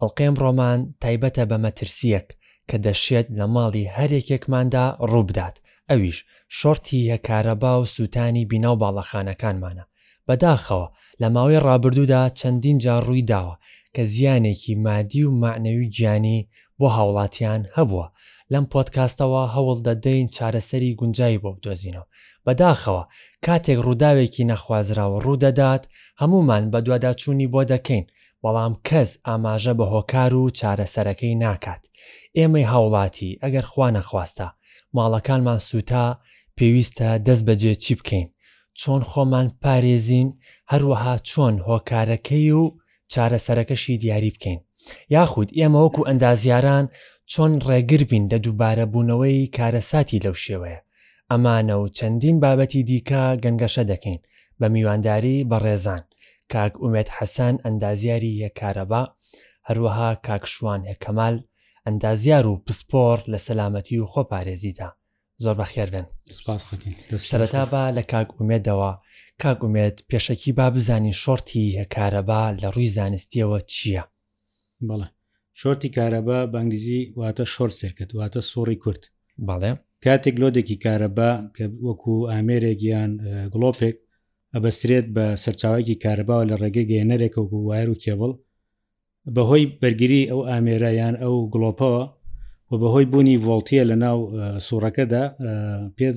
ئەڵقەی ئەمڕۆمان تایبەتە بە مەترسییەک کە دەشێت لە ماڵی هەر یەکێکماندا ڕووبدات، ئەویش شۆرتی یە کارەبا و سووتانی بینا و باڵەخانەکانمانە. بەداخەوە لە ماوەی ڕابردوودا چەندین جار ڕووی داوە کە زیانێکی مادی و مەعنەوی و گیانی بۆ هاوڵاتیان هەبووە، لەم پۆدکاستەوە هەوڵ دەدەین چارەسەری گونجاوی بۆ بدۆزینەوە. بەداخەوە کاتێک ڕووداوێکی نەخوازراو ڕوو دەدات هەموومان بەدواداچوونی بۆ دەکەین، بەڵام کەس ئاماژە بە هۆکار و چارەسەرەکەی ناکات. ئێمەی هاوڵاتی، ئەگەر خوا نەخواستە، ماڵەکانمان سووتا، پێویستە دەست بەجێ چی بکەین؟ چۆن خۆمان بپارێزین؟ هەروەها چۆن هۆکارەکەی و چارەسەرەکەشی دیاری بکەین؟ یاخود ئێمە وەکو ئەندازیاران چۆن ڕێگر بین لە دووبارەبوونەوەی کارەساتی لەو شێوەیە؟ ئەمانە و چەندین بابەتی دیکە گەنگەشە دەکەین بە میوانداری بەڕێزان کاک ئومێد حەسەن ئەندازیاری یەک کارەبا هەروەها کاک شوان کەمال ئەندازیار و پسپۆڕ لە سەلامەتی و خۆپارێزیدا زۆر بەخێربێن سەرەتا با لە کاک ئومێدەوە کاک ئومێد پێشەکی با بزانین شۆرتی یە کارەبا لە ڕووی زانستیەوە چییە؟ بەڵێ شۆرتی کارەبا بە ئەنگلیزی واتە شۆر سێرکت واتە سوڕی کورت بەڵێ کاتێک لۆدێکی کارەبا کە وەکو ئامێرێک یان گڵۆپێک ئەبەسترێت بە سەرچاوایکی کارەباوە لە ڕێگەی گەێنەرێکە و وایر و کێبڵ بەهۆی بەرگری ئەو ئامێرە یان ئەو گڵۆپەوە و بەهۆی بوونی ڤۆڵتیە لە ناو سوڕەکەدا پێ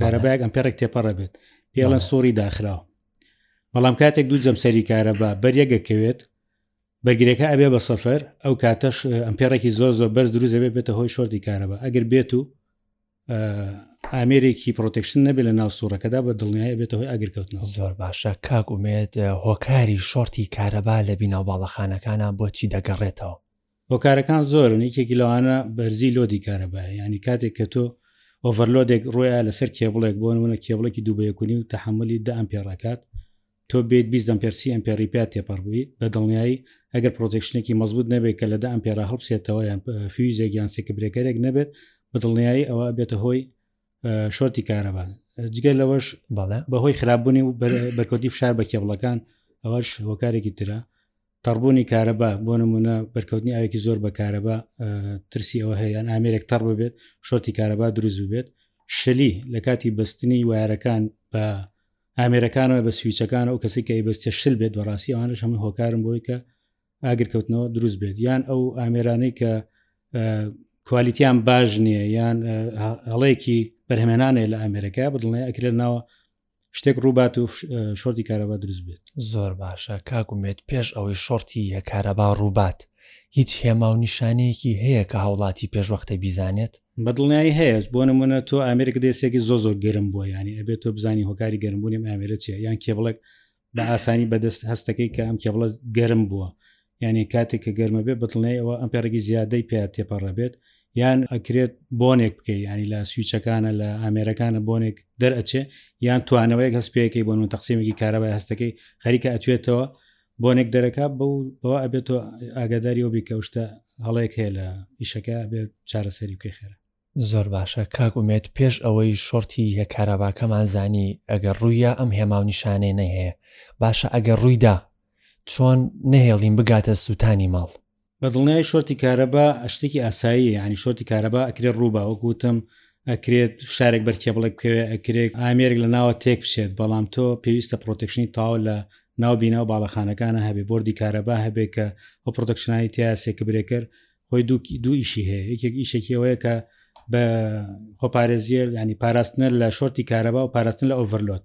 کارەبایەک ئەم پێڕێک تێپەڕە بێت پێڵەن سوڕی داخراوە بەڵام کاتێک دوو جەمسەری کارەبا بەریەگەکەوێت بەرگرەکە ئەبێ بە سەفەر ئەو کاتەش ئەمپێڕێکی زۆر زۆر بەرز دروست دەبێت بێتە هۆی شۆردی کارەبە ئەگەر بێت و ئامێرێکی پرۆتێکشن نەبێت لە ناو سوڕەکەدا بە دڵنیای بێتە هۆی ئاگرکەوتن زۆر باشە کاک ومێت هۆکاری شۆرتی کارەبا لە بیناو باڵەخانەکانە بۆچی دەگەڕێتەوە هۆکارەکان زۆرن یەکێکی لەوانە بەرزی لۆدی کارەبا ینی کاتێک کە تۆ ئۆڤەرلۆدێک ڕۆیە لەسەر کێبڵێک بۆ نمونە کێبڵێکی دووبەیەکونی و تحملی دام پێڕاکات تۆ بێیت بیست ئەمپێر سی ئەمپێری پیا تێپەڕ بووی بە دڵنیایی ئەگەر پرۆتێکشنێکی مەزبوط نەبێت کە لە دە ئەمپێرا هەڵبسێتەوە یان فیوزێک یان سێکبرێکەرێک نەبێت بە دڵنیایی ئەوە بێتە هۆی شۆرتی کارەبا جگە لەوەش بەڵێ بەهۆی خراپبوونی و بەرکۆتی فشار بە کێبڵەکان ئەوەش هۆکارێکی ترە تەڕبوونی کارەبا بۆ نمونە بەرکەوتنی ئاوێکی زۆر بە کارەبا ترسی ئەوە هەیە یان ئامێرێک تەڕ ببێت شۆرتی کارەبا دروست ببێت شلی لە کاتی بەستنی وارەکان بە ئامێرەکانەوە بە سویچەکان و کەسی کە بەستێ شل بێت بەڕاستی ئەوانش هەموو هۆکارم بۆی کە ئاگرکەوتنەوە دروست بێت یان ئەو ئامێرانەی کە کوالیتیان باش نییە یان هەڵەیەکی بەرهمێنانێ لە ئامێرەکە بدڵێ ئەکرێت ناوە شتێک ڕووبات و شۆرتی کارەبا دروست بێت زۆر باشە کاکومێت پێش ئەوەی شۆرتی یە کارەبا ڕووبات هیچ هێما و نیشانەیەکی هەیە کە هاوڵاتی پێشوەختە بیزانێت بە دڵنیایی هەیە بۆ نمونە تۆ ئامرێک دەستێکی زۆ زۆر گەرم بووە ینی ئەبێت تۆ بزانانی هۆکاری گەرمبوونیم ئامرە چیە یان کێبڵێک بە ئاسانی بەدەست هەستەکەی کە ئەم کێبڵە گەرم بووە یعنی کاتێک کە گەرمە بێت بەڵێ ئەوە ئەم پێڕێکی زیادەی پێ تێپەڕە بێت یان ئەکرێت بۆنێک بکەیت ینی لە سویچەکانە لە ئامێرەکانە بۆنێک دەرئەچێ یان توانەوەیەک هەست پێەکەی بۆن و تەقسیمێکی کارەبای هەستەکەی خەریکە ئەتوێتەوە بۆنێک دەرەکە بەو بەوە ئەبێت تۆ ئاگاداری ئەو بیکە شتە هەڵەیەک هەیە لە ئیشەکە بێت چارەسەری بکەی خێرە زۆر باشە کاک ومێت پێش ئەوەی شۆرتی یە کارەباکەمان زانی ئەگەر ڕوویە ئەم هێماو نیشانەی نەهەیە باشە ئەگەر ڕوویدا چۆن نەهێڵین بگاتە سووتانی ماڵ بە دڵنیای شۆرتی کارەبا شتێکی ئاسایی ینی شۆرتی کارەبا ئەکرێت ڕووبا وەکوتم ئەکرێت شارێک بەرکێ بڵێک بکەوێت ئەکرێت ئامێرێک لە ناوە تێک بچێت بەڵام تۆ پێویستە پرۆتەکشنی تاو لە ناو بینا و باڵەخانەکانە هەبێ بردی کارەبا هەبێ کە ئەو پرۆتەکشنانی تیا سێکە برێکەر خۆی دووکی دوو ئیشی هەیە یەکێک ئیشێکی ئەوەیە کە بە خۆپارێزیە ینی پاراستنە لە شۆرتی کارەبا و پاراستن لە ئۆڤەرلۆت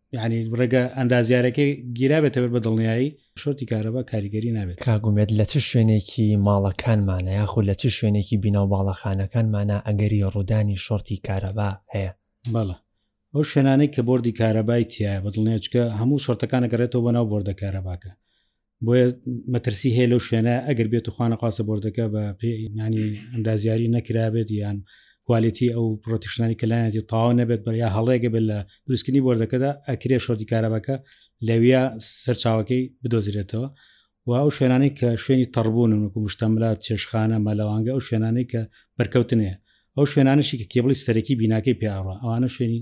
یعنی ڕێگە ئەندازیارەکەی گیرابێتە بەر بە دڵنیایی شۆتی کارەبا کاریگەری نابێت کاگومێت لە چ شوێنێکی ماڵەکانمانە یاخو لە چ شوێنێکی بیناو باڵەخانەکانمانە ئەگەری ڕوودانی شۆرتی کارەبا هەیە بەڵە ئەو شوێنانەی کە بردی کارەبای تایە بە دڵنیاچکە هەموو شۆرتەکانە گەڕێتەوە بەناو بردە کارەباکە بۆیە مەترسی هەیە لەو شوێنە ئەگەر بێت و خوانەخواستە بردەکە بە پێنانی ئەندازیاری نەکرابێت یان کوالێتی ئەو پرۆتیشنانی کەلایەتی تاوا نەبێت بەریا هەڵەیەگە بێت لە دروستکردنی بردەکەدا ئەکرێ شۆتی کارەبەکە لەویا سەرچاوەکەی بدۆزرێتەوە و ئەو شوێنانەی کە شوێنی تەڕبوون وکو مشتەملات چێشخانە مەلەوانگە ئەو شوێنانەی کە بەرکەوتنەیە ئەو شوێنانشی کە کێبڵی سەرەکی بیناکەی پیاڕە ئەوانە شوێنی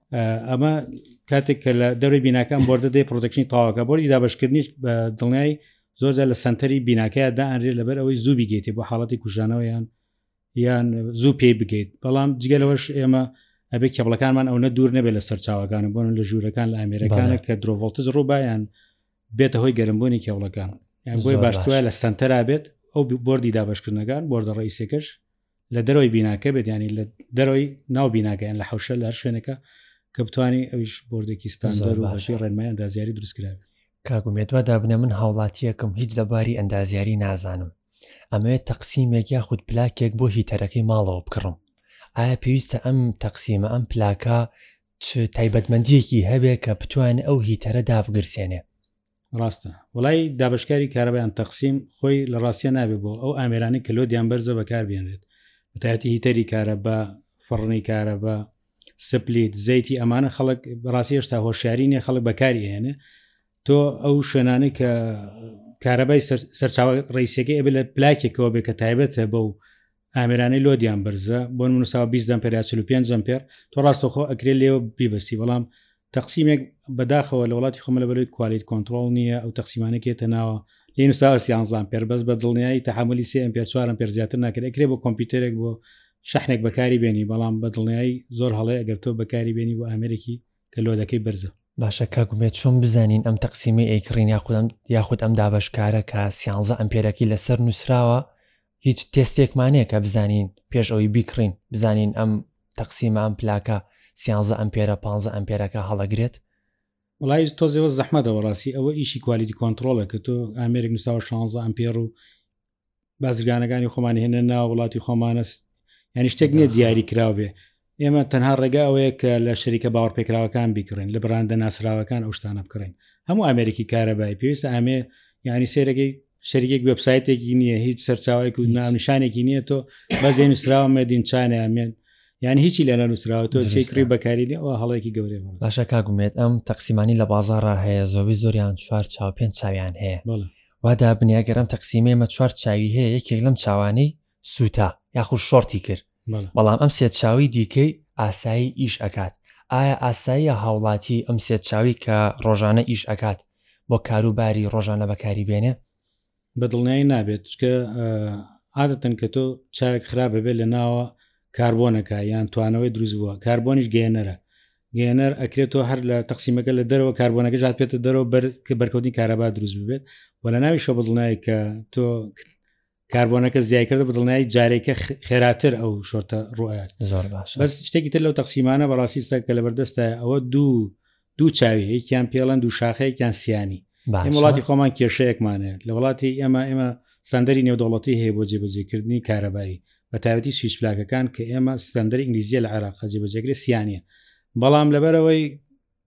ئەمە کاتێک کە لە دەروی بیناکان بۆردە دەی پرۆتەکشنی تاواکە بۆری دابشکردنیش بە دڵنیای زۆرجار لە سنتەری بیناکەیە دائەنرێت لەبەر ئەوەی زوو بگەیتی بۆ حاڵەتی کوژانەوەیان یان زوو پێی بگەیت بەڵام جگە لەوەش ئێمە ئەبێ کێبڵەکانمان ئەوە دوور نەبێت لە سەرچاوەکان بۆن لە ژوورەکان لە ئامێرەکانە کە درۆڤڵتز ڕووبایان بێتە هۆی گەرمبوونی کێوڵەکان بۆی باشتوە لە سنتەرا بێت ئەو بردی دابشکردنەکان بۆردە ڕیسێکەش لە دەرەوەی بیناکە بێت ینی لە دەرەوەی ناو بیناکەیان لە حوشە لە شوێنەکە کە بتانی ئەوش بردێکی ستاندەر و باشی ڕێنمای ئەندازیاری دروستکرا کاگومێتوا دابنە من هاوڵاتیەکەم هیچ لەباری ئەندازیاری نازانم ئەمەوێت تەقسیمێک یا خودت پلاکێک بۆ هیتەرەکەی ماڵەوە بکڕم ئایا پێویستە ئەم تەقسیمە ئەم پلاکە تایبەتمەندیەکی هەبێ کە بتوانێت ئەو هیتەرە دابگرسێنێ ڕاستە وڵی دابشکاری کارەبیان تەقسیم خۆی لە ڕاستە نابێ بۆ ئەو ئامرانی کە لۆدیان بەرزە بەکار بێنێت بەتایەتی هیتەری کارە بە فڕنی کارە بە سپلیت زەیتی ئەمانە خەڵک ڕاستی هێشتا هۆشیاری نیە خەڵک بەکاری ئێنێ تۆ ئەو شوێنانەی کە کارەبای سەرچاوە ڕیسەکە ئێبێ لە پلاکێکەوە بێ کە تایبەتە بە و ئامرانەی لۆدیان بەرزە بۆن منوساوە 20 دەم پێرا 45 جەم پێر تۆ ڕاستەخۆ ئەکرێت لێوە بیبستی بەڵام تەقسیمێک بەداخەوە لە وڵاتی خۆمە لە بەروی کوالێت کۆنتترۆل نییە ئەو تەقسیمانێکێتە ناوە لێ نووساوە سیانزان پێر بەس بە دڵنیایی تحملی سم پێ چوارم پێر زیاتر ناکرێت کرێ بۆ کۆمپیوتەرێک بۆ شەحنێک بەکاری بێنی بەڵام بە دڵنیایی زۆر هەڵێ ئەگەر تۆ بەکاری بێنی بۆ ئامرێکی کە لۆدەکەی بەرزە باشە کاگومێت چۆن بزانین ئەم تەقسیمی ئەیکڕین یاخودم یاخود ئەم دابشکارە کە سیانزە ئەمپێرەکەی لەسەر نووسراوە هیچ تێستێکمان هەیە کە بزانین پێش ئەوی بیکڕین بزانین ئەم تەقسیمە ئەم پلاکە سیانزە ئەمپێرە پ ئەمپێرەکە هەڵەگرێت وڵی تۆزەوە زەحمەتە وەڕاستی ئەوە ئیشی کوالیتی کۆنتترۆڵە کە تۆ ئامێرێک نووساوە 16 ئەمپێر و بازرگانەکانی خۆمان هێنە نا وڵاتی خۆمانەست ینی شتێک نیە دیاری کراوێ ئێمە تەنها ڕێگا ئەوەیە کە لە شەریکە باوەڕپێکراوەکان بیکڕین لە بڕاندە ناسراوەکان ئەو شتانە بکڕین هەموو ئەمریکی کارەبای پێویستە ئامێ یعنی سێرەکەی شەریکێک وبسایتێکی نییە هیچ سەرچاوێک و ناونشانێکی نییە تۆ بەزێ نووسراوە مەدین چانیامێن یعنی هیچی لە نەنووسراوە تۆ سێکری بەکارینی ئەو هەڵێکی گەورێ باشە کاگومێت ئەم تەقسیمانی لە بازارڕا هەیە زۆوی زۆریان چوار چاو پێنج چاویان هەیە وادا بنیاگەرم تەقسیمێمە چوار چاوی هەیە یەکێک لەم چاوانەی سوتا یاخود شۆرتی کرد بەڵام ئەم سێت چاوی دیکەی ئاسایی ئیش ئەکات ئایا ئاساییە هاوڵاتی ئەم سێت چاوی کە ڕۆژانە ئیش ئەکات بۆ کاروباری ڕۆژانە بەکاری بێنێ بە دڵنیایی نابێت چکە عادەتەن کە تۆ چاوێک خراپ ببێت لە ناوە کاربۆنەکە یان توانەوەی دروست بووە کاربۆنیش گەێنەرە گەێنەر ئەکرێت تۆ هەر لە تەقسیمەکە لە دەرەوە کاربۆنەکە ژات پێێتە دەرەوە بەر کە بەرکەوتنی کارەبا دروست ببێت و لە ناوی شە بەدڵنای کە تۆ کاربۆنەکە زیایکرد بە دڵنیایی جارێکە خێراتر ئەو شۆرتە ڕوایات زۆر باش بەس شتێکی تر لەو تەقسیمانە بەڕاستی سەکە لە بەردەستە ئەوە دوو دوو چاوی یەکیان پێڵەن دوو شاخەیەکیان سیانی ئەم وڵاتی خۆمان کێشەیەکمانێت لە وڵاتی ئێمە ئێمە سندری نێودوڵەتی هەیە بۆ جێبەجێکردنی کارەبایی بە تاوەتی سویچ پلاکەکان کە ئێمە سندری ئینگلیزیە لە عێراق جێبەجێگرێ سیانە بەڵام لەبەرەوەی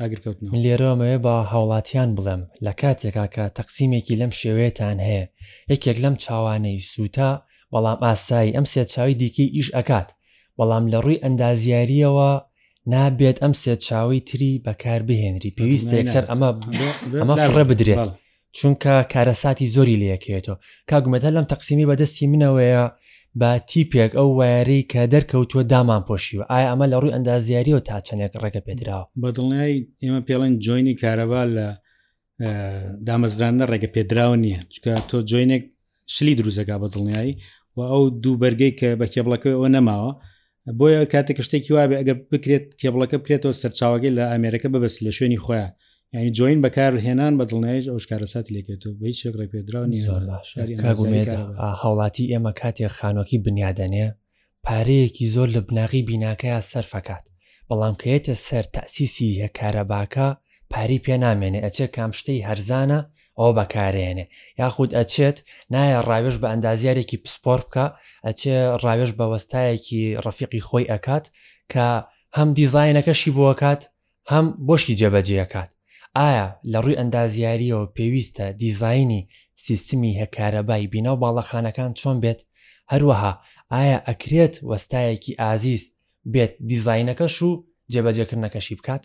ئاگرکەوتن من لێرەمەوێ بە هاوڵاتیان بڵێم لە کاتێکا کە تەقسیمێکی لەم شێوەیەتان هەیە یەکێک لەم چاوانەی سووتا بەڵام ئاسایی ئەم سێ چاوی دیکەی ئیش ئەکات بەڵام لە ڕووی ئەندازیاریەوە نابێت ئەم سێ چاوی تری بەکار بهێنری پێویستە یەکسەر ئەمە ئەمە ڕێ بدرێت چونکە کارەساتی زۆری لەکەێتەوە کاگومەتە لەم تەقسیمی بەدەستی منەوەیە بە تیپێک ئەو وایەری کە دەرکەوتووە دامان پۆشیوە ئایا ئەمە لە ڕووی ئەندازیاریەوە تا چەندێک ڕێگە پێدراوە بە دڵنیایی ئێمە پێڵێن جوینی کارەبا لە دامەزراندە ڕێگە پێدراوە نییە چکە تۆ جوینێک شلی دروزەکە بە دڵنیایی و ئەو دوو بەرگەی کە بە کێبڵەکە ئەوە نەماوە بۆیە کاتێک شتێکی وابێ ئەگەر بکرێت کێبڵەکە بکرێتەوە سەرچاوەکەی لە ئامێرەکە ببست لە شوێنی خۆیان ینی جوین بەکار هێنان بە دڵنیایش ئەو شکارە سات لێکێتەوە بە هیچ شێکڕێ پێدراوە هاوڵاتی ئێمە کاتێک خانۆکی بنیادەنێ پارەیەکی زۆر لە بناغەی بیناکەیا سەرف ئەکات بەڵام کە یەتە سەر تاسیسی یە کارەباکە پارەی پێ نامێنێ ئەچێ کام شتەی هەرزانە ئەوە بەکارێنێ یاخود ئەچێت نایە ڕاوێژ بە ئەندازیارێکی پسپۆر بکە ئەچێ ڕاوێژ بە وەستایەکی ڕەفیقی خۆی ئەکات کە هەم دیزاینەکەشی بۆکات هەم بۆ شتی جێبەجێیەکات. ئایا لە ڕووی ئەندازیارییەوە پێویستە دیزاینی سیستمی هە کارەبای بینا و باڵەخانەکان چۆن بێت؟ هەروەها ئایا ئەکرێت وەستایەکی ئازیز بێت دیزاینەکەش و جێبەجێکردنەکەشی بکات؟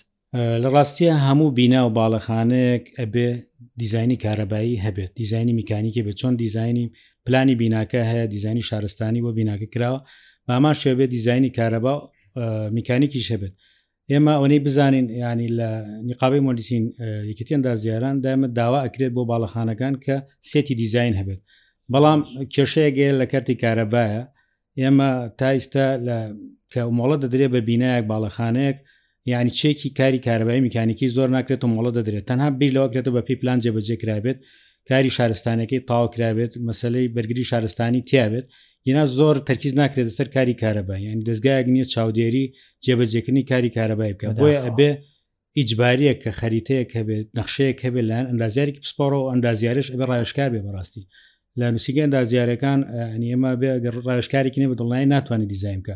لە ڕاستیە هەموو بینا و باڵەخانەیەک ئەبێ دیزاینی کارەبایی هەبێت دیزاینی میکانیکی بە چۆن دیزاینی پلانی بیناکە هەیە دیزانی شارستانی بۆ بیناکە کراوە مامان شێبێت دیزانی کارەبا میکانیکی شەبێت ئێمە ئەوەی بزانین ینی لە نیقاابی مۆلیسین یەکەتیاندا زیاران دامە داوا ئەکرێت بۆ باڵەخانەکان کە سێتی دیزین هەبێت بەڵام کێشەیەگەیە لە کەرتی کارەبایە ئێمە تایستا لە کە مۆڵە دەدرێت بە بینایەک باڵەخانەیەک یعنی چێکی کاری کارەبای میکانیکی زۆر ناکرێت و مۆڵە دەدرێت تەنها بیر لەوەکرێتە بە پێی پلان جێبەجێ کرابێت کاری شارستانەکەی تاوکرابێت مەسلەی بەرگری شارستانی تیاابێت ینا زۆر تەرکیز ناکرێت سەر کاری کارەبای یعنی دەستگایەک نییە چاودێری جێبەجێکردنی کاری کارەبای بکە بۆیە ئەبێ ئیجباریە کە خەریتەیەک هەبێت نەخشەیەک هەبێت لەن ئەندازیارێکی پسپۆڕەوە ئەندازیارش ئەبێ ڕایشکار بێ بەڕاستی لە نووسیگە ئەندازیارەکان ئەنیێما بێ گەڕ ڕایشکارێکی نێ بە دڵنای ناتوانانی دیزاین بکە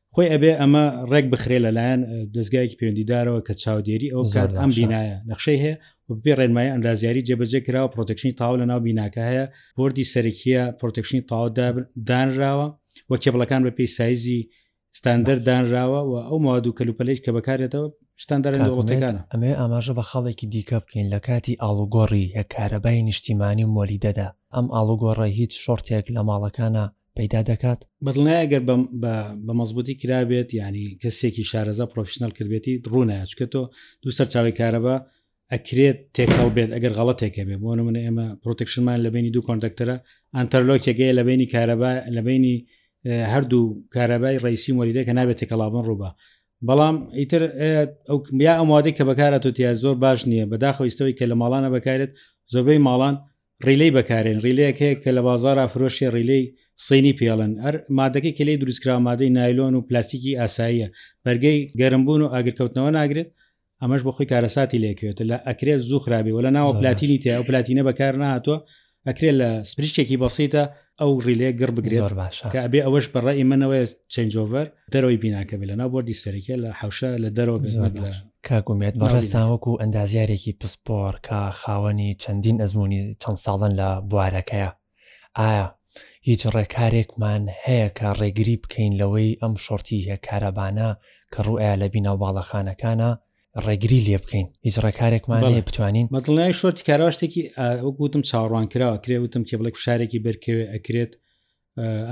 خۆی ئەبێ ئەمە ڕێک بخرێ لەلایەن دەستگایەکی پەیوەندیدارەوە کە چاودێری ئەو کات ئەم بینایە نەخشەی هەیە بپێ ڕێنمای ئەندازیاری جێبەجێ کراوە پرۆتەکشنی تاو لە ناو بیناکە هەیە بردی سەرکیە پرۆتەکشنی تاودا دانراوە و کێبڵەکان بە پێی سایزی ستاندەر دانراوە و ئەو مواد و کەلوپەلێک کە بەکارێتەوە شتاندەرە دەوڵەتەکانە ئەمێ ئاماژە بە خەڵێکی دیکە بکەین لە کاتی ئاڵوگۆڕی هەکارەبای نیشتیمانی مۆلیدەدا ئەم ئاڵوگۆڕە هیچ شۆرتێک لە ماڵەکانە پەیدا دەکات بەدڵنیای ئەگەر بە مەزبوتی کرابێت ینی کەسێکی شارەزا پرۆفشنل کردێتی ڕوونایە چکە تۆ دوو سەر چاوی کارەبە ئەکرێت تێکەڵ بێت ئەگەر غڵەتێکە بێ بۆ منە ئێمە پرۆتەکشنمان لە بینی دوو کۆندەکتەرە ئەتەرلۆکێگەیە لە بینی کارەبا لە بینی هەردوو کارەبای ڕیسی وەریدە کە نابێت تێکەڵابن ڕووبە بەڵام ئیتر ئەو یا ئەموادەی کە بەکارە تۆتیا زۆر باش نییە بەداخەوەستەوەی کە لە ماڵانە بەکارێت زۆربەی ماڵان ڕیلەی بەکارێن ڕیلەیەک هەیە کە لە بازارە فرۆشی ڕیلەی سینی پێڵن ئەر مادەکەی کە لی دروستکرا مادەی نایلۆن و پلاستیکی ئاساییە بەرگەی گەرمبوون و ئاگرکەوتنەوە ناگرێت ئەمەش بۆ خۆی کارەساتی لێکوێتە لە ئەکرێت زوو خراپی وە لە ناوە پلاتینی تیا و پلاتینە بەکار ناتوە ئەکرێت لە سپریشتێکی بەسیتە ئەو ڕیلێ گڕ بگرێت کە ئەبێ ئەوەش بە ڕێی منەوەی چنجۆڤەر دەرەوەی بیناکە بێت لە ناو بردی سەرکە لە حوشە لە دەرەوە کاکومێت بەڕێستان وەکو ئەندازیارێکی پسپۆر کە خاوەنی چەندین ئەزمموی چەند ساڵن لە بوارەکەیە ئایا هیچ ڕێکارێکمان هەیە کە ڕێگری بکەین لەوەی ئەم شۆرتی هەکارەبانە کە ڕوئە لە بیناو باڵەخانەکانە ڕێگری لێ بکەین هیچ ڕێکارێکمانەیە بتوانین مەدڵنای شۆرتی کارەوە شتێکی وەکوتم چاڕوان کراوە کرێ وتم کێ بڵێک فشارێکی بەرکەوێ ئەکرێت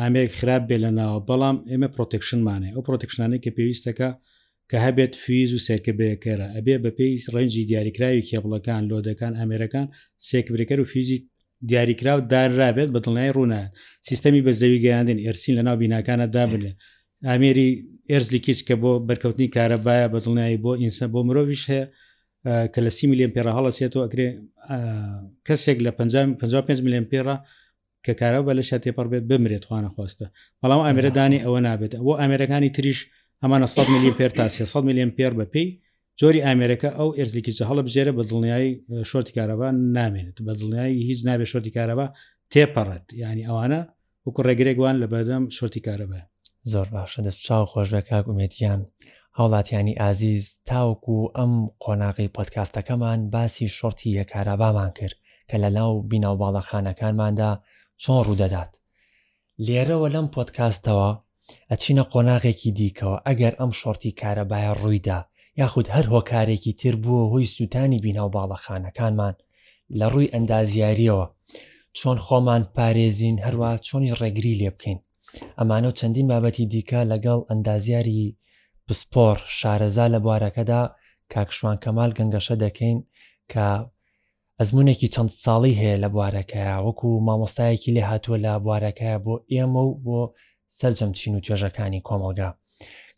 ئامێک خراپ بێ لە ناوە بەڵام ئێمە پرۆتەکشنمانێ ئەو پرۆتەکشنانەی کە پێویستەکە کە هەبێت فیز و سێکبرێکەرە ئەبێ بە پێی ڕێنجی دیاریکراوی کێبڵەکان لۆدەکان ئامێرەکان سێکبرێکەر و فیزی دیاریکراو دارابێت بە دڵنیای ڕوونە سیستەمی بە زەوی گەیاندن ئەرسین لە ناو بیناکانە دابنێ ئامێری ئێرزلیکیچ کە بۆ بەرکەوتنی کارەبایە بە دڵنیایی بۆ ئینسە بۆ مرۆڤش هەیە کە لە سی میلیۆن پێڕە هەڵەسێتەوە ئەکرێ کەسێک لە 55 میلیۆن پێڕە کە کارەوە بە لە شە تێپەڕ بێت بمرێت خوانە خواستە بەڵام ئامرەدانی ئەوە نابێت بۆ ئامرەکانی تریش ئەمانە 100 میلیۆن پێر تا 300 میلیۆن پێر بە پێی جۆری ئامرەکە ئەو ئێرزیکی جە هەڵە بژێرە بە دڵنیایی شۆرتی کارەبا نامێنێت بە دڵنیایی هیچ نابێت شۆرتی کارەبا تێپەڕێت ینی ئەوانە وەکو ڕێگرێک وان لە بەردەم شۆرتی کارەبە زۆر باشە دەست چاو خۆش لە کاک ومێتیان هاوڵاتیانی ئازیز تاوەکو ئەم قۆناغی پۆتکاستەکەمان باسی شۆرتی یە کارابامان کرد کە لە ناو بیناو باڵەخانەکانماندا چۆن ڕوودەدات لێرەوە لەم پۆتکاستەوە ئەچینە قۆناغێکی دیکەوە، ئەگەر ئەم شۆرتی کارەبایە ڕوویدا یاخود هەر هۆکارێکی تر بووە هۆی سووتانی بینا و باڵەخانەکانمان، لە ڕووی ئەندازیارییەوە چۆن خۆمان پارێزین هەروە چۆنی ڕێگری لێ بکەین ئەمانە و چەندین بابەتی دیکە لەگەڵ ئەندازیاری پسپۆر شارەزا لە بوارەکەدا کاکشوان کەمال گەنگەشە دەکەین کە ئەزموونێکی چەند ساڵی هەیە لە بوارەکەیا، وەکو مامۆستایەکی لێهاتووە لە بوارەکەیا بۆ ئێمە و بۆ سەرجەم چین و توێژەکانی کۆمەڵگا.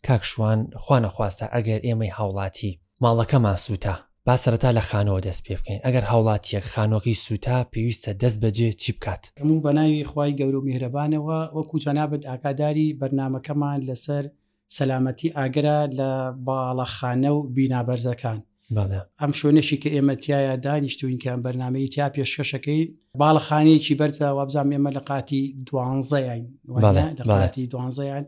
کاک شوان، خوا نەخواستە ئەگەر ئێمەی هاوڵاتی، ماڵەکەمان سووتا، با سەرەتا لە خانووە دەست پێ بکەین، ئەگەر هاوڵاتییەک خانووەکەی سووتا پێویستە دەست بەجێ چی بکات؟ هەموو بەناوی خوای گەورە و میهرەبانەوە، وەکو جەنابت ئاگاداری بەرنامەکەمان لەسەر سەلامەتی ئاگرە لە باڵەخانە و بینا بەرزەکان ئەم شوێنێکی کە ئێمە تایە دانیشتوینکە بەرنمەی تیا پێشکەشەکەی باڵەخانەیەکی بەرزە وابزان ئێمە لە قاتی دوانزەیان لەقاتی دوانزەیان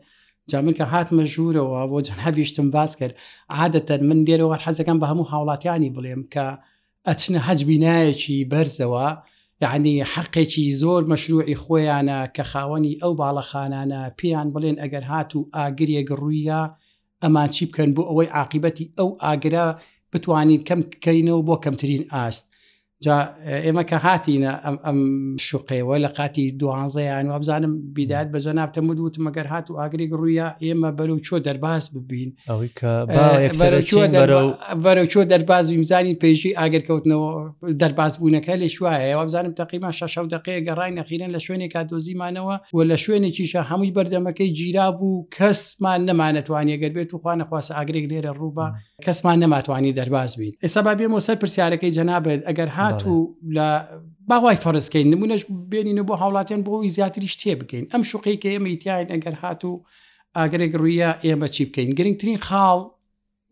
جامنکە هاتمە ژوورەوە بۆ جەنابیشتم باس کرد عادەتەن من دێرەوە حەزەکەم بە هەموو هاوڵاتیانی بڵێم کە ئەچنە حەج بینایەکی بەرزەوە یەعنی حەقێکی زۆر مەشروعی خۆیانە کە خاوەنی ئەو باڵەخانانە پێیان بڵێن ئەگەر هات و ئاگرێک ڕوویە ئەمان چی بکەن بۆ ئەوەی عقیبەتی ئەو ئاگرە بتوانین کەم بکەینەوە بۆ کەمترین ئاست جا ئێمە کە هاتیینە ئەم ئەم شوقەیەوە لە قاتی دوانزەیان وابزانم بیدات بە جەنابتە مدووت مەگەر هات و ئاگرێک ڕوویە ئێمە بەرو چۆ دەرباز ببین بەرەوچۆ دەرباز ویمزانی پێشی ئاگر کەوتنەوە دەرباز بوونەکە لێ شوایە وابزانم تەقیما شە شەو دقەیە گەڕای نەخیرن لە شوێنێک کا دۆزیمانەوە و لە شوێنێکیشە هەمووی بەردەمەکەی گیرا بوو کەسمان نەمانەتوانانی گەر بێت و خوانە خواستە ئاگرێک لێرە ڕووبا کەسمان نەماتوانی دەرباز بین ئێستا با بێمەوە سەر پرسیارەکەی جەنابێت ئەگەر هات و لە باوای فەرزکەین نمونەش بێنینە بۆ هاوڵاتیان بۆەوەی زیاتریش تێ بکەین ئەم شوقەی کە ئێمە تیاین ئەگەر هات و ئاگرێک ڕوویە ئێمە چی بکەین گرنگترین خاڵ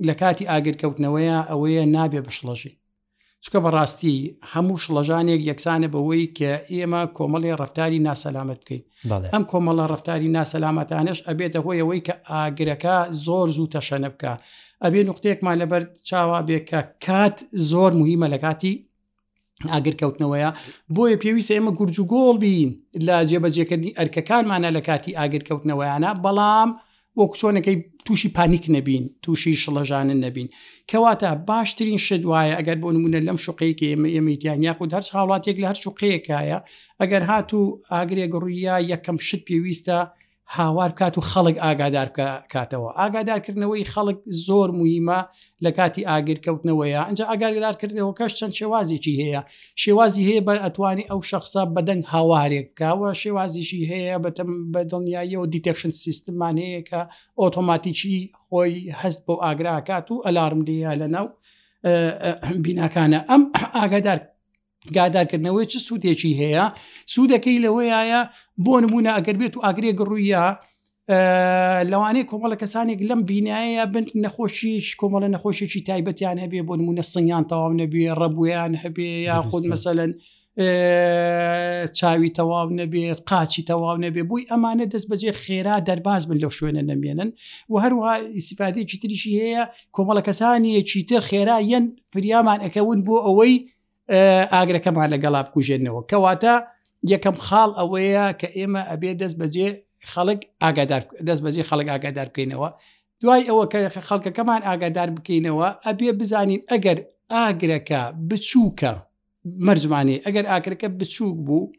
لە کاتی ئاگر کەوتنەوەیە ئەوەیە نابێ بشڵەژی چکە بەڕاستی هەموو شڵەژانێک یەکسانە بەوەی کە ئێمە کۆمەڵی ڕفتاری ناسەلامت بکەین ئەم کۆمەڵە ڕفتاری ناسەلامەتانش ئەبێتە هۆیەوەی کە ئاگرەکە زۆر زوو تەشەنە بکە ئەبێ نقطەیەکمان لەبەر چاوا بێ کە کات زۆر مهمە لە کاتی ئاگرکەوتنەوەیە بۆیە پێویستە ئێمە گورج و گۆڵ بین لە جێبەجێکردنی ئەرکەکانمانە لە کاتی ئاگرکەوتنەوەیانە بەڵام وەک چۆنەکەی تووشی پانیک نەبین تووشی شڵەژانن نەبین کەواتە باشترین شت وایە ئەگەر بۆ نمونە لەم شوقەیەکی ئێمە ئێمەیتیان یاخود هەر هاوڵاتێک لە هەر شوقەیەکایە ئەگەر هاتوو ئاگرێک ڕوویە یەکەم شت پێویستە هاوار بکات و خەڵک ئاگادار کاتەوە ئاگادارکردنەوەی خەڵک زۆر مهمە لە کاتی ئاگر کەوتنەوەیە ئەنج ئاگارگرارکردنەوە کەش چەند شێوازێکی هەیە شێوازی هەیە بە ئەتوانی ئەو شخصە بەدەنگ هاوارێک بکەوە شێوازیشی هەیە بەتەم بە دڵنیاییەوە دیتەکشن سیستممان هەیە کە ئۆتۆماتیکی خۆی هەست بۆ ئاگراکات و ئەلارم دەیە لەناو بیناکانە ئەم ئاگادار گاداکردنەوەی چ سوودێکی هەیە سوودەکەی لەوەیە بۆ نمونە ئەگەر بێت و ئاگرێک ڕوویە لەوانەیە کۆمەڵە کەسانێک لەم بینایە بن نەخۆشیش کۆمەڵە نەخۆشیی تایبەتیان هەبێ بۆ نمونە سنگیان تەواو نەبێ ڕەبوویان هەبێ یا خود مەسەن چاوی تەواو نەبێت قاچی تەواو نەبێ بووی ئەمانە دەست بەجێ خێرا دەرباز بن لەو شوێنە نەمێنن و هەروها ئیسیفادێکی تریشی هەیە کۆمەڵە کەسانیەکی تر خێرا یەن فریامان ئەکەون بۆ ئەوەی ئاگرەکەمان لەگەڵا بکوژێنەوە کەواتە یەکەم خاڵ ئەوەیە کە ئێمە ئەبێ دەست بەجێ خەڵک ئاگادار دەست بەجێ خەڵک ئاگادار بکەینەوە دوای ئەوە کە خەڵکەکەمان ئاگادار بکەینەوە ئەبێ بزانین ئەگەر ئاگرەکە بچووکە مەرجمانانی ئەگەر ئاکرەکە بچووک بوو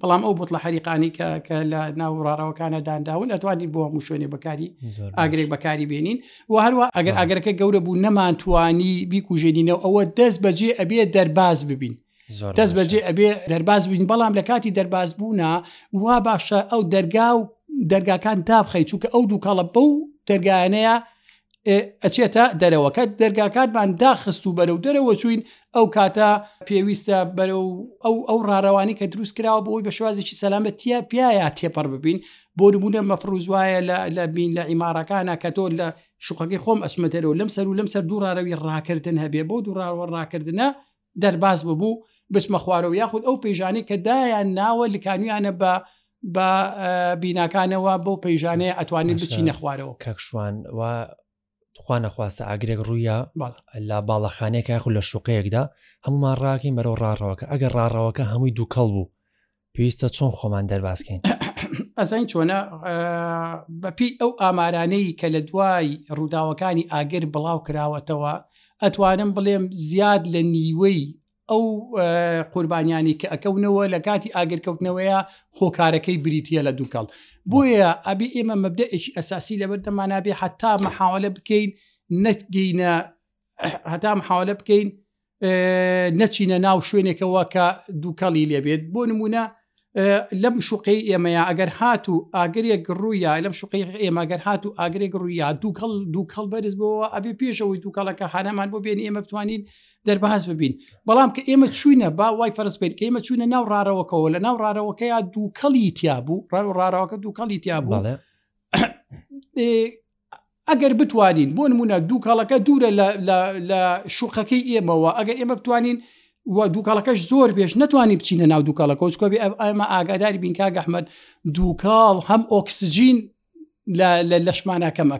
بەڵام ئەو بتڵە حریقانی کە کە لە ناوڕاڕەوەکانە دانراون ئەتوانین بۆ هەموو شوێنێ بەکاری ئاگرێک بەکاری بێنین و هەروە ئەگەر ئاگرەکە گەورە بوو نەمانتوانی بیکوژێنینەوە ئەوە دەست بەجێ ئەبێ دەرباز ببین دەست بەجێ ئەبێ دەرباز بین بەڵام لە کاتی دەرباز بوونا وا باشە ئەو دەرگا و دەرگاکان دابخەی چووکە ئەو دووکەڵە بەو دەرگایانەیە ئەچێتە دەرەوەکە دەرگاکانمان داخست و بەرەو دەرەوە چوین ئەو کاتە پێویستە بەرەو ئەو ئەو ڕاڕەوانی کە دروست کراوە بۆی بە شوازێکی سەلامەتە پیاە تێپەڕ ببین بۆ نمونە مەفروز وایە لە بین لە ئیماڕەکانە کە تۆ لە شوقەکەی خۆم ئەسمەتەرەوە لەم سەر و لەم سەر دووڕارەوی ڕاکردن هەبێ بۆ دووڕاوە ڕاکردە دەرباز ببوو بچمە خوارەوە یاخود ئەو پێژانی کە دایان ناوە لکانویانە بە بە بیناکانەوە بەو پەیژانەیە ئەتوانین بچی نەخوارەوە کەکشوان و تخوا نەخواستە ئاگرێک ڕوویە لە باڵەخانێک یاخود لە شوقەیەکدا هەمومان ڕاکەین بەرەو ڕاڕەوەکە ئەگەر ڕاڕەوەکە هەمووی دووکەڵ بوو پێویستە چۆن خۆمان دەربازکەین ئەزین چۆنە بەپی ئەو ئامارانەی کە لە دوای ڕووداوەکانی ئاگر بڵاو کراوەتەوە ئەتوانم بڵێم زیاد لە نیوەی ئەو قوربانیانی کە ئەکەونەوە لە کاتی ئاگرکەوتنەوەیە خۆکارەکەی بریتە لە دووکەڵ بۆیە ئەبی ئێمە مەبدەێکی ئەساسی لە بەردەمانابێ حتا مەحاولە بکەین نەتگەینە هەتا محاولە بکەین نەچینە ناو شوێنێکەوە کە دووکەڵی لێبێت بۆ نمونە لەم شوقەی ئێمەیە ئەگەر هات و ئاگرێک ڕوویە لەم شوقی ئێمەگەر هات و ئاگرێک ڕوویە دووکەڵ دووکەڵ بەرز بۆەوە ئەبێ پێشەوەی دووکەڵەکە هانەمان بۆ بێن ئێمە بتوانین دەرباز ببین بەڵام کە ئێمە چوینە با وای فەرسپین کە ئێمە چوینە ناو ڕارەوەکەەوە لە ناو ڕارەوەکەیا دووکەڵی تیابوو ڕاو ڕارەوەکە دووکەڵی تیابوو ئەگەر بتوانین بۆ نمونە دووکەڵەکە دوورە لە شوقەکەی ئێمەوە ئەگەر ئێمە بتوانین و دووکەڵەکەش زۆر پێش نتوانین بچینە ناو دووکەڵە کۆچکۆبی ئەمە ئاگاداری بینکا گەحمد دووکاڵ هەم ئۆکسسیجین لە لەشمانە کەمە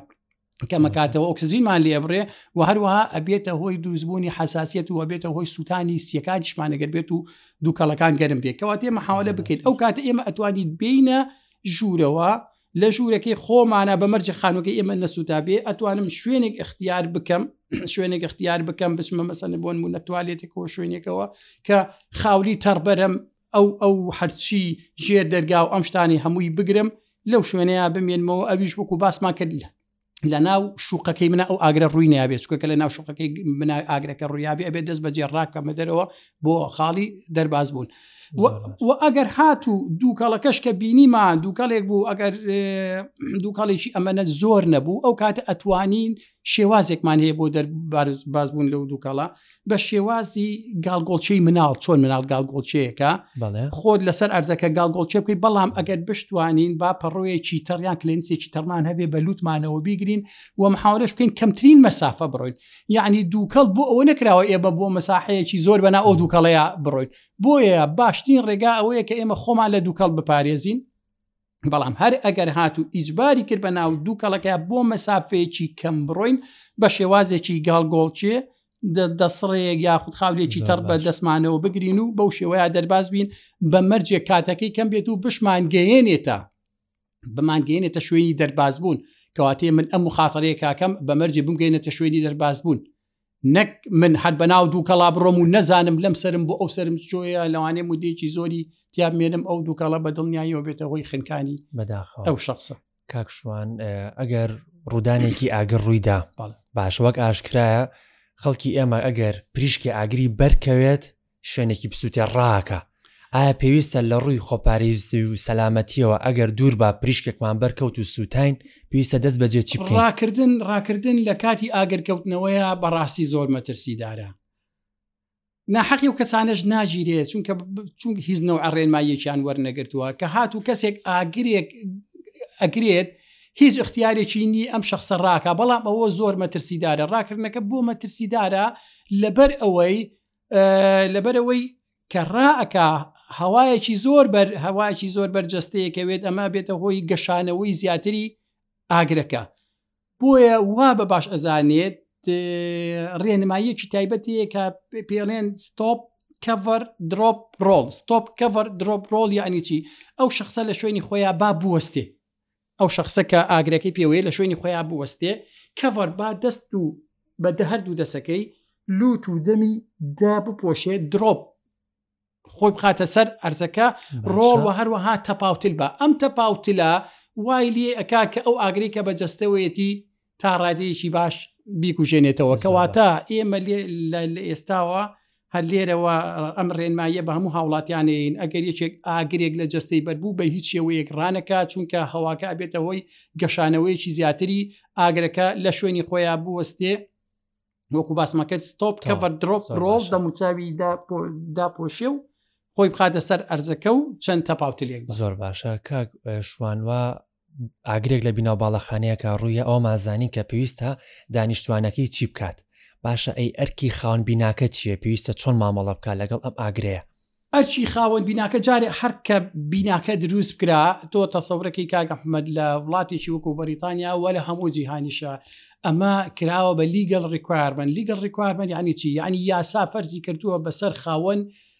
کەمەکاتەوە ئۆکسزیمان لێ بڕێ و هەروەها ئەبێتە هۆی دروستبوونی حساسیت و ئەبێتە هۆی سووتانی سیەکانیشمانەگەر بێت و دووکەڵەکان گەرم بێت کەواتێ مەحاولە بکەین ئەو کاتە ئێمە ئەتوانین بینە ژوورەوە لە ژوورەکەی خۆمانە بە مەرجی خانوەکەی ئێمە نەسووتابێ ئەتوانم شوێنێک اختیار بکەم شوێنێک اختیار بکەم بچمە مەسەن بۆن و نەتوالێتێکەوە شوێنێکەوە کە خاولی تەڕبەرم ئەو ئەو هەرچی ژێر دەرگا و ئەم شتانی هەمووی بگرم لەو شوێنەیە بمێنمەوە ئەویش وەکو باسمان کرد لە لە ناو شوقەکەی منە ئەو ئاگرە ڕووی نابێت چکەکە لە ناو شوقەکەی من ئاگرەکە ڕویابێ ئەبێت دەست بە جێڕاکەمە دەرەوە بۆ خاڵی دەرباز بوون و ئەگەر هات و دووکەڵەکەش کە بینیمان دووکەڵێک بوو ئەگەر دووکەڵێکی ئەمەە زۆر نەبوو ئەو کاتە ئەتوانین شێوازێکمان هەیە بۆ دەرباز بوون لەو دووکەڵە بە شێوازی گالگۆڵچەی مناڵ چۆن مناڵ گالگۆڵچەیەەکە خۆت لەسەر ئەرزەکە گالگۆڵچێ بکەی بەڵام ئەگەر بشتوانین با پەڕۆیەکی تەڕیان کلێنسێکی تەڕمان هەبێ بە لووتمانەوە بیگرین و محاورش بکەین کەمترین مەسافە بڕۆین یعنی دووکەڵ بۆ ئەوە نکراوە ئێ بە بۆ مەساحەیەکی زۆر بەنا ئەو دووکەڵەیە بڕۆین بۆیە باشترین ڕێگا ئەوەیە کە ئێمە خۆمان لە دووکەڵ بپارێزین بەڵام هەر ئەگەر هات و ئیجباری کرد بە ناو دوو کەڵەکە بۆ مەسافەیەکی کەم بڕۆین بە شێوازێکی گاڵگۆڵچێ دەسڕەیەک یاخود خاولێکی تەڕ بە دەستمانەوە بگرین و بەو شێوەیە دەرباز بین بە مەرجێک کاتەکەی کەم بێت و بشمانگەیەنێتە بمانگەێنێتە شوێنی دەرباز بوون کەواتێ من ئەم مخاتەرەیە کاکەم بە مەرجێ بمگەینەتە شوێنی دەرباز بوون نەک من هەر بەناو دوو کەڵا بڕۆم و نەزانم لەم سرم بۆ ئەو سرم چۆیە لەوانێ مودێکی زۆری تیابمێنم ئەو دووکەڵە بە دڵنیاییەوە بێتە هۆی خنکانی بەداخ ئەو شخصە کاکشوان ئەگەر ڕوودانێکی ئاگر ڕوویدا باش وەک ئاشکرایە خەڵکی ئێمە ئەگەر پریشکی ئاگری بەرکەوێت شوێنێکی بسووتێ ڕاکە ئایا پێویستە لە ڕووی خۆپارێزی و سەلامەتیەوە ئەگەر دوور با پریشکێکمان بەرکەوت و سووتین پێویستە دەست بەجێ چی بکەین ڕاکردن ڕاکردن لە کاتی ئاگرکەوتنەوەیە بەڕاستی زۆر مەترسیدارە ناحەقی و کەسانەش ناگیرێ چونکە چون هیچ نەوە ڕێنماییەکیان وەرنەگرتووە کە هات و کەسێک ئاگرێک ئەگرێت هیچ اختیارێکی نی ئەم شخصە ڕاکە بەڵام ئەوە زۆر مەترسیدارە ڕاکردنەکە بۆ مەترسیدارە لەبەر ئەوەی لەبەرەوەی کە ڕائەکا هەوایەکی زۆر بەر هەوایەکی زۆر بەرجەستەیەکەوێت ئەمە بێتە هۆی گەشانەوەی زیاتری ئاگرەکە بۆیە وا بە باش ئەزانێت ڕێنماییەکی تایبەتەیە کە پێڵێن ستۆپ کەڤەر درۆپ ڕۆڵ ستۆپ کەڤەر درۆپ ڕۆڵ یعنی چی ئەو شخصە لە شوێنی خۆیان با بوەستێ ئەو شەخسە کە ئاگرەکەی پێوەیە لە شوێنی خۆیا بوەستێ کەڤەر با دەست و بە دە هەردوو دەسەکەی لوت و دەمی دا بپۆشێ درۆپ خۆی بخاتە سەر ئەرزەکە ڕۆڵ و هەروەها تەپاوتل بە ئەم تەپاوتلە وای لێ ئەک کە ئەو ئاگری کە بە جەستەوەیەتی تا ڕادەیەکی باش بیکوژێنێتەوە کەواتە ئێمە لە ئێستاوە هەر لێرەوە ئەم ڕێنماییە بە هەموو هاوڵاتیانین ئەگەر یەکێک ئاگرێک لە جستەی بەربوو بە هیچ شێوەیەک ڕانەکە چونکە هەواکە ئەبێتە هۆی گەشانەوەیەکی زیاتری ئاگرەکە لە شوێنی خۆیان بوەستێ وەکو باسمەکەت ستۆپ کەڤەر درۆپ ڕۆڵ دەموچاوی داپۆشێ و خۆی بخاتە سەر ئەرزەکە و چەند تەپاوتلێک زۆر باشە کاک شوانوا ئاگرێک لە بیناو باڵەخانەیەکە ڕوویە ئەومان زانی کە پێویستە دانیشتوانەکەی چی بکات باشە ئەی ئەرکی خاون بیناکە چییە پێویستە چۆن مامەڵە بکە لەگەڵ ئەم ئاگرەیە ئەرچی خاوەن بیناکە جارێ هەرکە بیناکە دروست کرا تۆ تەسەورەکەی کاکە حمد لە وڵاتێکی وەکو بەریتانیا وە لە هەموو جیهانیشە ئەمە کراوە بە لیگەڵ ڕیکوارمن لیگەڵ ڕیکوارمن یعنی چی یعنی یاسا فەرزی کردووە بەسەر خاوەن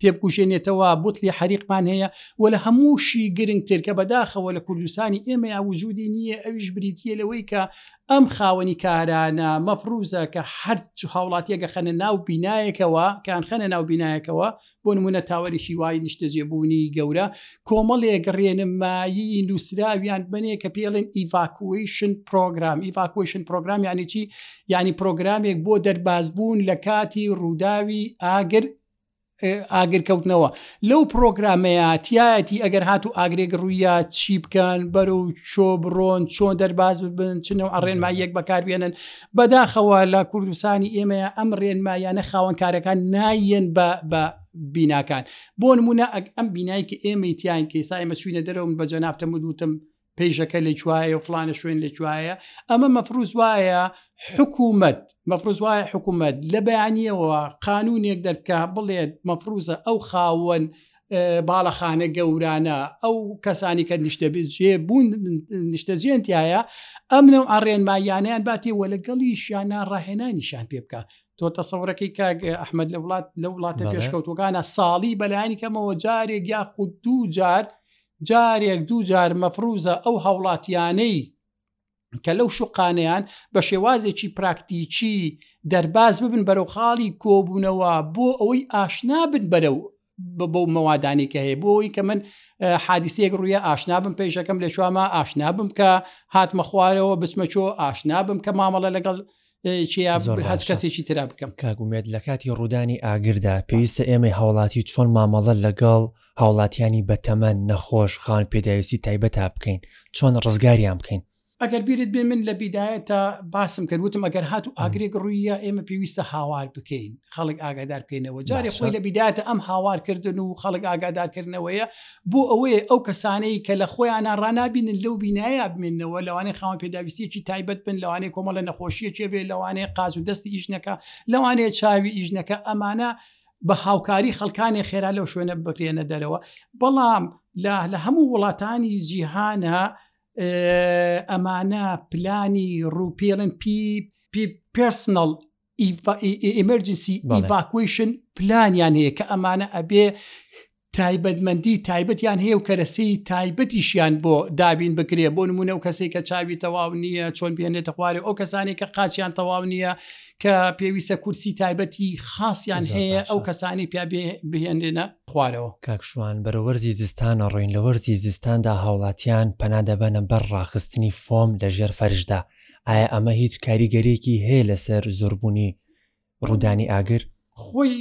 پێبکوژێنێتەوە بوتڵی حەریقمان هەیە و لە هەمووشی گرنگتر کە بەداخەوە لە کوردستانی ئێمەیا وجودی نییە ئەویش بریتە لەوەی کە ئەم خاوەنی کارانە مەفروزە کە هەر هاوڵاتیەکە خەنە ناو بینایەکەوە کان خەنە ناو بینایەکەوە بۆ نمونە تاوەرێکی وای نیشتەجێبوونی گەورە کۆمەڵێک ڕێنمایی نووسراویان بنێ کە پێڵێن ئیڤاکویشن پرۆگرام ئیڤاکویشن پرۆگرام یانێکی ینی پرۆگرامێک بۆ دەربازبوون لە کاتی ڕووداوی ئاگر ئاگر کەوتنەوە لەو پرۆگرامەیە تایەتی ئەگەر هات و ئاگرێک ڕوویە چی بکەن بەر و چۆ بڕۆن چۆن دەرباز ببن چنەوە ئەڕێنما یەک بەکاربێنن بەداخەوە لە کوردستانی ئێمەیە ئەم ڕێنمایانە خاوەنکارەکان نایەن بە بە بیناکان بۆ نمونە ئەم بینایکە ئێمەی تیان کەسا ئێمە چوینە دەرەوەم بە جەنافتە مدوتم پێیژەکە لە جوایە و فلانە شوێن لە جوایە ئەمە مەفروز وایە حکوومەت مەفروز وایە حکوومەت لە بەیانیەوە قانونێک دەرکە بڵێت مەفروزە ئەو خاوەن باڵەخانە گەورانە ئەو کەسانی کە نیشتەبێژێ بوون نیشتەجێنتایە ئەم نەو ئاڕێنمایانیان باتی وە لەگەڵی شیانە ڕاهێنانیشان پێ بکە تۆ تەسەورەکەی کاگ ئەحمد لە وڵات لە وڵاتە پێشکەوتوەکانە ساڵی بەلایانی کەمەوە جارێک یاخود دوو جار جارێک دوو جار مەفروزە ئەو هاوڵاتیانەی کە لەو شوقانەیان بە شێوازێکی پراکتیکی دەرباز ببن بەرەو خاڵی کۆبوونەوە بۆ ئەوەی ئاشنا بن بەرەو بەو مەوادانی کە هەیە بۆ ئەوی کە من حادیسەیەک ڕویە ئاشنا بم پێشەکەم لە شوامە ئاشنا بم کە هاتمە خوارەوە بچمە چۆ ئاشنا بم کە مامەڵە لەگەڵ هەچ کەسێکی تررا بکەم کاگومێت لە کاتی ڕوودانی ئاگردا پێویستە ئێمە هاوڵاتی چۆن مامەڵە لەگەڵ هاوڵاتیانی بەتەمەن نەخۆش خان پێداویستی تایبەتا بکەین چۆن ڕزگاریان بکەین ئەگەر بیرت بێ من لە بیدایە تا باسم کرد وتم ئەگەر هات و ئاگرێک ڕوویە ئێمە پێویستە هاوار بکەین خەڵک ئاگادار بکەینەوە جارێ خۆی لە بیدایەتە ئەم هاوارکردن و خەڵک ئاگادارکردنەوەیە بۆ ئەوەیە ئەو کەسانەی کە لە خۆیانە ڕنابینن لەو بینایە بمێنەوە لەوانەیە خاوەن پێداویستیەکی تایبەت بن لەوانەیە کۆمەڵە نەخۆشیەکێ بێ لەوانەیە قاز و دەستی ئیشنەکە لەوانەیە چاوی ئیشنەکە ئەمانە بە هاوکاری خەڵکانی خێرا لەو شوێنە بکرێنە دەرەوە بەڵام لە هەموو وڵاتانی جیهانە ئەمانە پلانی ڕووپێڵن پی پی پرسنڵ ئیمەرجسی ئیڤاکویشن پلانیان هەیە کە ئەمانە ئەبێ تایبەتمەندی تایبەتیان هەیە و کەرەسەی تایبەتیشیان بۆ دابین بکرێ بۆ نمونە و کەسێک کە چاوی تەواو نییە چۆن بێنێتە خوارێ ئەو کەسانی کە قاچیان تەواو نییە کە پێویستە کورسی تایبەتی خاصیان هەیە ئەو کەسانی پیا بهێنێنە خوارەوە کاکشوان بەرە وەرزی زستانە ڕۆین لە وەرزی زستاندا هاوڵاتیان پەنادەبەنە بەر ڕاخستنی فۆم لە ژێر فەرشدا ئایا ئەمە هیچ کاریگەریەکی هەیە لەسەر زۆربوونی ڕوودانی ئاگر خۆی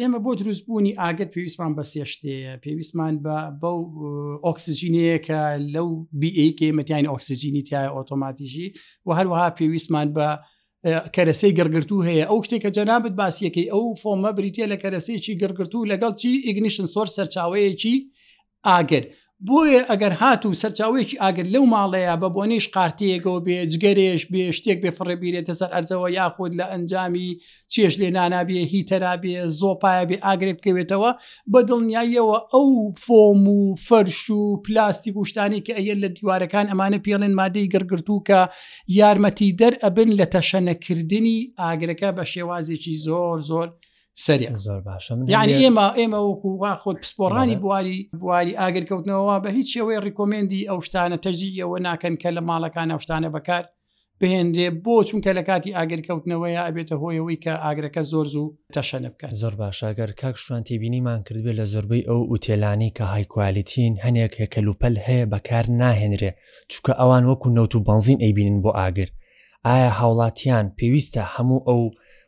ئێمە بۆ دروستبوونی ئاگەر پێویستمان بە سێشتەیە پێویستمان بە بەو ئۆکسسیجینەیە کە لەو بیئکەمەتیان ئۆکسسیجینی تایە ئۆتۆماتیژی و هەروەها پێویستمان بە کەرەسەی گەڕگرتو هەیە ئەو شتێکە جەنابەت باسیەکەی ئەو فۆمە بریتە لە کەرەسەیەکی گەڕگرتو لەگەڵ چی ئیگنیشن سۆر سەرچاوەیەکی ئاگر بۆیە ئەگەر هات و سەرچاوەیەکی ئاگر لەو ماڵەیە بە بۆنیش قارتەیەکەوە بێ جگەرێش بێ شتێک بێ فڕێ بیرێتە سەر ئەرزەوە یاخود لە ئەنجامی چێش لێ نانابێ هیتەرا بێ زۆپایە بێ ئاگرێک بکەوێتەوە بە دڵنیاییەوە ئەو فۆم و فەرش و پلاستی گوشتانی کە ئەە لە دیوارەکان ئەمانە پێڵێن مادەی گڕگرتو کە یارمەتی دەر ئەبن لە تەشەنەکردنی ئاگرەکە بە شێوازێکی زۆر زۆر سەری زۆر باشە یعنی ئێمە ئێمە وەکو وا خۆت پسپۆڕانی بواری بواری ئاگر کەوتنەوە بە هیچ شێوەی ڕیکۆمێندی ئەو شتانە تەژیەوە ناکەن کە لە ماڵەکان ئەو شتانە بەکار بهێنرێ بۆ چونکە لە کاتی ئاگرکەوتنەوەیە ئەبێتە هۆیەوەی کە ئاگرەکە زۆر زوو تەشەنە بکات زۆر باشاگەر کاک شوان تێبینیمان کردبێ لە زۆربەی ئەو ئوتێلانی کە هایکوالیتین هەنێک هێکەلوپەل هەیە بەکار ناهێنرێ چکە ئەوان وەکو نەوت و بنزین ئەیبینن بۆ ئاگر ئایا هاوڵاتیان پێویستە هەموو ئەو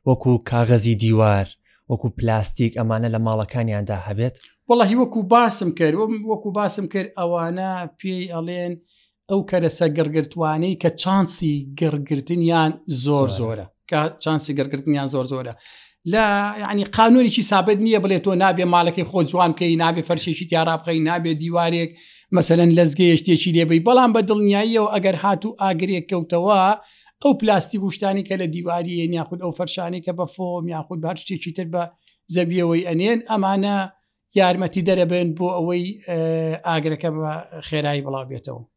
وەکو کاغەزی دیوار، وەکو پلاستیک ئەمانە لە ماڵەکانیاندا هەبێت؟ وەڵاهی وەکو باسم کرد وەکو باسم کرد ئەوانە پێی ئەڵێن ئەو کەرەسە گڕگرتوانەی کە چانسی گڕگرتنیان زۆر زۆرە کە چانسی گڕگرتنیان زۆر زۆرە لە یعنی قانونێکی سابت نییە بڵێ تۆ نابێ ماڵەکەی خۆ جوان بکەی نابێ فەرشێکی تیاڕابخەی نابێ دیوارێک مەسەەن لەزگەیە شتێکی لێبی بەڵام بە دڵنیاییەوە ئەگەر هاتوو ئاگرێک کەوتەوە ئەو پلاستی گوشتانی کە لە دیواری یاخود ئەو فەرشانی کە بە فۆم یاخود بار شتێکی تر بە زەویەوەی ئەنێن ئەمانە یارمەتی دەرەبێن بۆ ئەوەی ئاگرەکە بە خێرایی بڵاو بێتەوە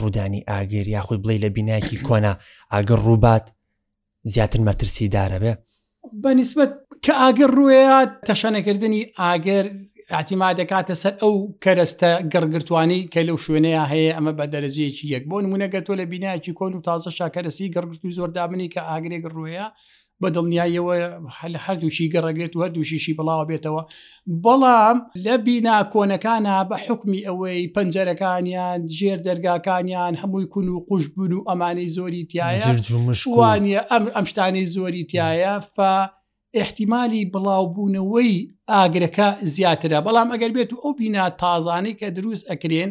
ڕوودانی ئاگر یاخود بڵێ لە بینایکی کۆنا ئاگەر ڕووبات زیاتر مەترسی دارەبێ بەنیسبەت کە ئاگر ڕوێە تەشەنەکردنی ئاگر ئاتیما دەکاتە سەر ئەو کەرەستە گەڕگرتوانی کە لەو شوێنەیە هەیە ئەمە بە دەرەجەیەکی یەک بۆ نمونەگەتۆ لە بینایکی کۆن و تازە شاکەرەسی گەڕگرتوی زۆر دابنی کە ئاگرێک ڕوێە بە دڵنیاییەوە هەل هەردووشی گەڕگرێت و هەردووشیشی بڵاوە بێتەوە بەڵام لە بینا کۆنەکانە بە حکمی ئەوەی پەنجەرەکانیان ژێر دەرگاکانیان هەمووی کون و قوش بوون و ئەمانەی زۆری تایە وانە ئەم ئەم شتانەی زۆری تایە فە احتیممالی بڵاوبوونەوەی ئاگرەکە زیاترە بەڵام ئەگەر بێت و ئەو بینا تازانەی کە دروست ئەکرێن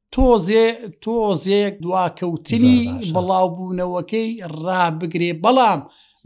تۆزێ تۆزێک دواکەوتنی بڵاوبوونەوەکەی ڕابگرێ بەڵام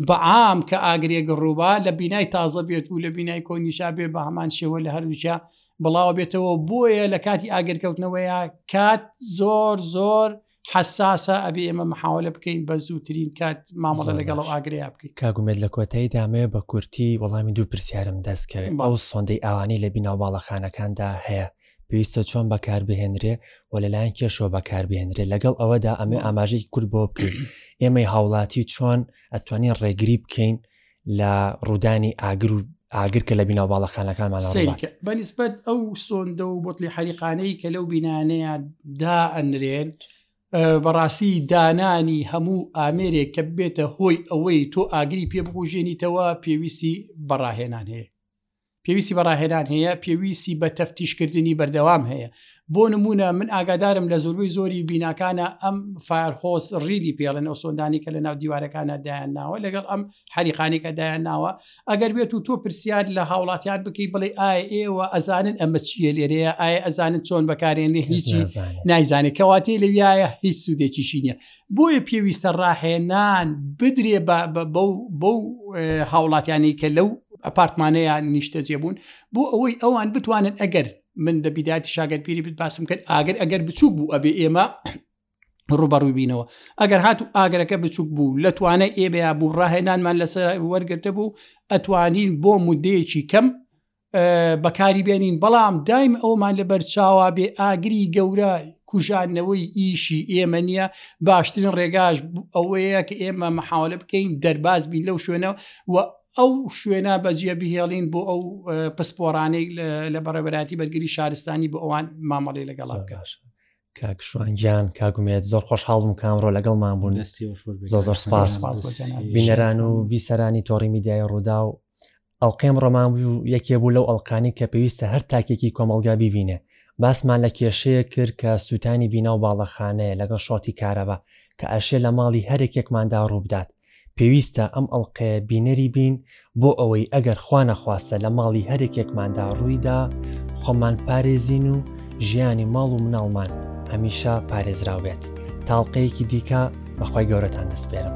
بەعام کە ئاگرێک ڕووبا لە بینای تازە بێت و لە بینای کۆنیشا بێ بە هەمان شێوە لە هەروچە بڵاوە بێتەوە بۆیە لە کاتی ئاگرکەوتنەوەیە کات زۆر زۆر حساسە ئەبێ ئێمە محاولە بکەین بە زووترین کات مامەڵە لەگەڵ و ئاگریا بکەین کاگومێت لە کۆتایی دامێ بە کورتی وەڵامی دوو پرسیارم دەستکەوێت ئەو سۆندەی ئەوانی لە بیناو باڵەخانەکاندا هەیە پێویستە چۆن بەکاربهێنرێ و لەلایەن کێشەوە بەکاربهێنرێ لەگەڵ ئەوەدا ئەمێ ئاماژەی کورد بۆ بکەین ئێمەی هاوڵاتی چۆن ئەتوانین ڕێگری بکەین لە ڕوودانی ئاگر و ئاگر کە لە بیناو باڵەخانەکانمان بەنیسبەت ئەو سۆندە و بۆتلی حەریقانەی کە لەو بینانەیە دا ئەنرێن بەڕاستی دانانی هەموو ئامێرێک کە بێتە هۆی ئەوەی تۆ ئاگری پێ بگوژێنیتەوە پێویستی بەڕاهێنان هەیە پێویستی بە ڕاهێنان هەیە پێویستی بە تەفتیشکردنی بەردەوام هەیە بۆ نمونە من ئاگادارم لە زۆربەی زۆری بیناکانە ئەم فارخۆس ڕیدی پێڵن ئەو سۆندانی کە لە ناو دیوارەکانە دایان ناوە لەگەڵ ئەم حریقانی کە دایان ناوە ئەگەر بێت و تۆ پرسیار لە هاوڵاتیان بکەی بڵێ ئایا ئێوە ئەزانن ئەمە چیە لێرەیە ئایا ئەزانن چۆن بەکارێنێ هیچی نایزانێت کەواتەی لەویایە هیچ سوودێکیشی نیە بۆیە پێویستە ڕاهێنان بدرێ بەو هاوڵاتیانی کە لەو ئەپارتمانەیان نیشتەجێ بوون بۆ ئەوەی ئەوان بتوانن ئەگەر من لە بیداتی شاگەر پیری بت باسم کرد ئاگر ئەگەر بچووک بوو ئەبێ ئێمە ڕوبەڕووی بینەوە ئەگەر هاتو ئاگرەکە بچووک بوو لە توانە ئێبیا بوو ڕاهێنانمان لەسەر وەرگرتە بوو ئەتوانین بۆ مدەیەکی کەم بەکاری بێنین بەڵام دایم ئەومان لە بەرچاوا بێ ئاگری گەورە کوژانەوەی ئیشی ئێمە نییە باشترین ڕێگاش ئەوەیە کە ئێمە مححاولە بکەین دەرباز بین لەو شوێنە و ئەو شوێنە بەجێ بهێڵین بۆ ئەو پسپۆرانەی لە بەڕێبەراتی بەرگری شارستانی بۆ ئەوان مامەڵی لەگەڵا بکەش. کاک شوانگیان کاگومێت زۆر خۆشحاڵم کامڕۆ لەگەڵمان بوون زۆر زۆر سپاس بینەران و بیسەرانی تۆڕی میدیای ڕوودا و ئەڵقەی ئەمڕۆمان یەکێ بوو لەو ئەڵقانی کە پێویستە هەر تاکێکی کۆمەڵگا بیبینێ باسمان لە کێشەیە کرد کە سووتانی بینا و باڵەخانەیە لەگەڵ شۆرتی کارەبا کە ئەشێ لە ماڵی هەرێکێکماندا ڕووبدات پێویستە ئەم ئەڵلقەیە بینەری بین بۆ ئەوەی ئەگەر خوانەخواستە لە ماڵی هەرێکێکماندا ڕوویدا خۆمان پارێزین و ژیانی ماڵ و مناڵمان هەمیشە پارێزراو بێت تاڵقەیەکی دیکە بەخوای گەورەتان دەستپێرم.